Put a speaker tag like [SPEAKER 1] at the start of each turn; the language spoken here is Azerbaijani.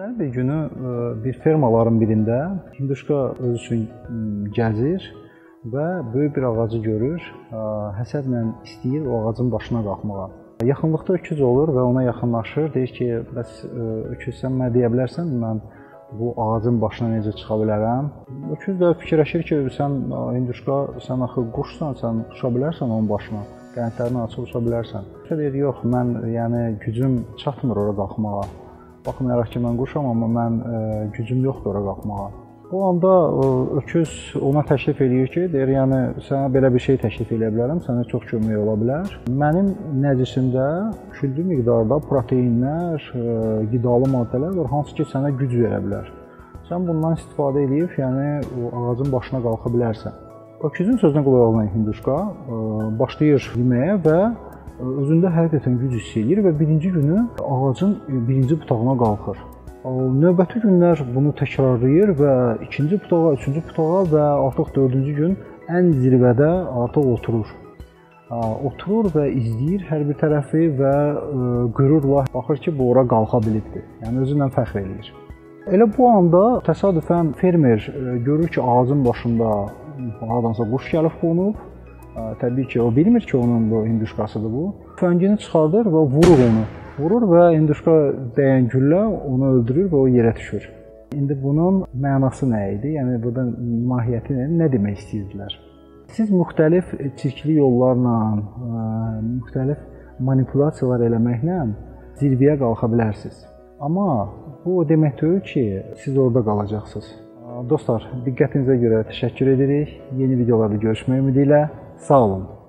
[SPEAKER 1] Günlərin bir günü e, bir fermaların birində hinduşka özü üçün gəzir və böyük bir ağacı görür. E, Həsədlə istəyir o ağacın başına qalxmağa. Yaxınlıqda öküz olur və ona yaxınlaşır. Deyir ki, bəs e, öküz sən mənə deyə bilərsən mən bu ağacın başına necə çıxa bilərəm? Öküz də fikirləşir ki, sən hinduşka, sən axı quşsan, sən uça bilərsən onun başına. Qanadlarını açıb uça bilərsən. Deyir, yox, mən yəni gücüm çatmır ora qalxmağa. Baxmayaraq ki, mən quşam, amma mən ə, gücüm yoxdur ora qalxmağa. O anda ə, öküz ona təklif eləyir ki, deyir, yəni sənə belə bir şey təklif eləyə bilərəm, sənə çox kömək ola bilər. Mənim nəcisimdə küllü miqdarda proteinlər, ə, qidalı maddələr var, hansı ki, sənə güc verə bilər. Sən bundan istifadə edib, yəni o ağacın başına qalxa bilərsən. Öküzün sözünə qulaq alan hinduşka başlayır yeməyə və özündə həqiqətən güc hiss eləyir və birinci günü ağacın birinci butağına qalxır. Növbəti günlər bunu təkrarlayır və ikinci butağa, üçüncü butağa və artıq dördüncü gün ən zirvədə artıq oturur. Oturur və izləyir hər bir tərəfi və qürurla baxır ki, bu ora qalxa bilibdir. Yəni özü ilə fəxr eləyir. Elə bu anda təsadüfən fermer görür ki, ağacın başında hardansa quş gəlib qonub. Təbii ki, o bilmir ki, onun bu hinduşkasıdır bu. Tüfəngini çıxardır və vurur onu. Vurur və hinduşka dəyən güllə onu öldürür və o yerə düşür. İndi bunun mənası nə idi? Yəni burada mahiyyəti nə, nə demək istəyirdilər? Siz müxtəlif çirkli yollarla, müxtəlif manipulyasiyalar eləməklə zirvəyə qalxa bilərsiniz. Amma bu o demək deyil ki, siz orada qalacaqsınız. Dostlar, diqqətinizə görə təşəkkür edirik. Yeni videolarda görüşmək ümidi ilə Saulo.